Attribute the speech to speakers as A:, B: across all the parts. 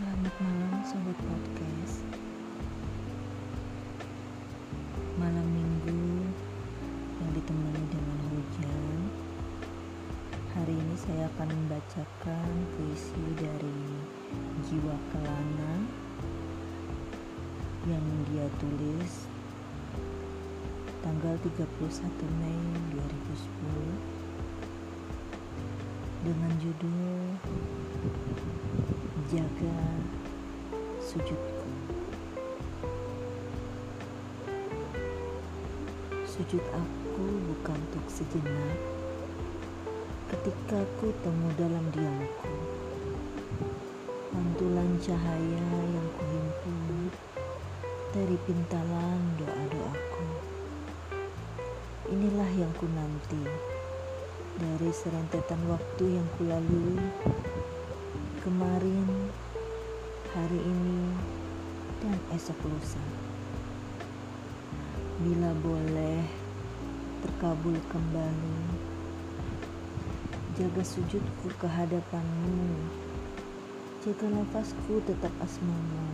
A: Selamat malam sobat podcast. Malam minggu yang ditemani dengan hujan. Hari ini saya akan membacakan puisi dari Jiwa Kelana yang dia tulis tanggal 31 Mei 2010 dengan judul Jaga Sujudku. Sujud aku bukan untuk sejenak. Ketika ku temu dalam diamku Mantulan cahaya yang kuhimpun dari pintalan doa-doaku. Inilah yang ku nanti dari serentetan waktu yang kulalui kemarin, hari ini, dan esok lusa. Bila boleh terkabul kembali, jaga sujudku ke hadapanmu, jaga nafasku tetap asmamu,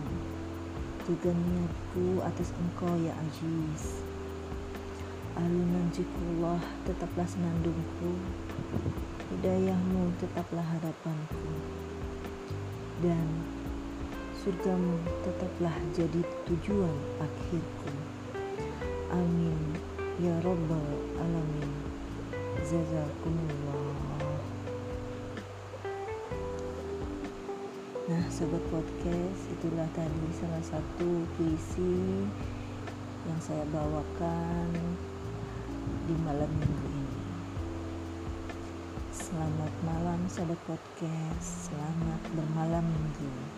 A: jaga niatku atas engkau ya Aziz. Alunan zikrullah tetaplah senandungku. Hidayahmu tetaplah harapanku dan surgamu tetaplah jadi tujuan akhirku. Amin. Ya rabbal alamin. Jazakumullah. Nah, sobat podcast, itulah tadi salah satu puisi yang saya bawakan di malam minggu ini. Selamat malam sahabat podcast, selamat bermalam minggu.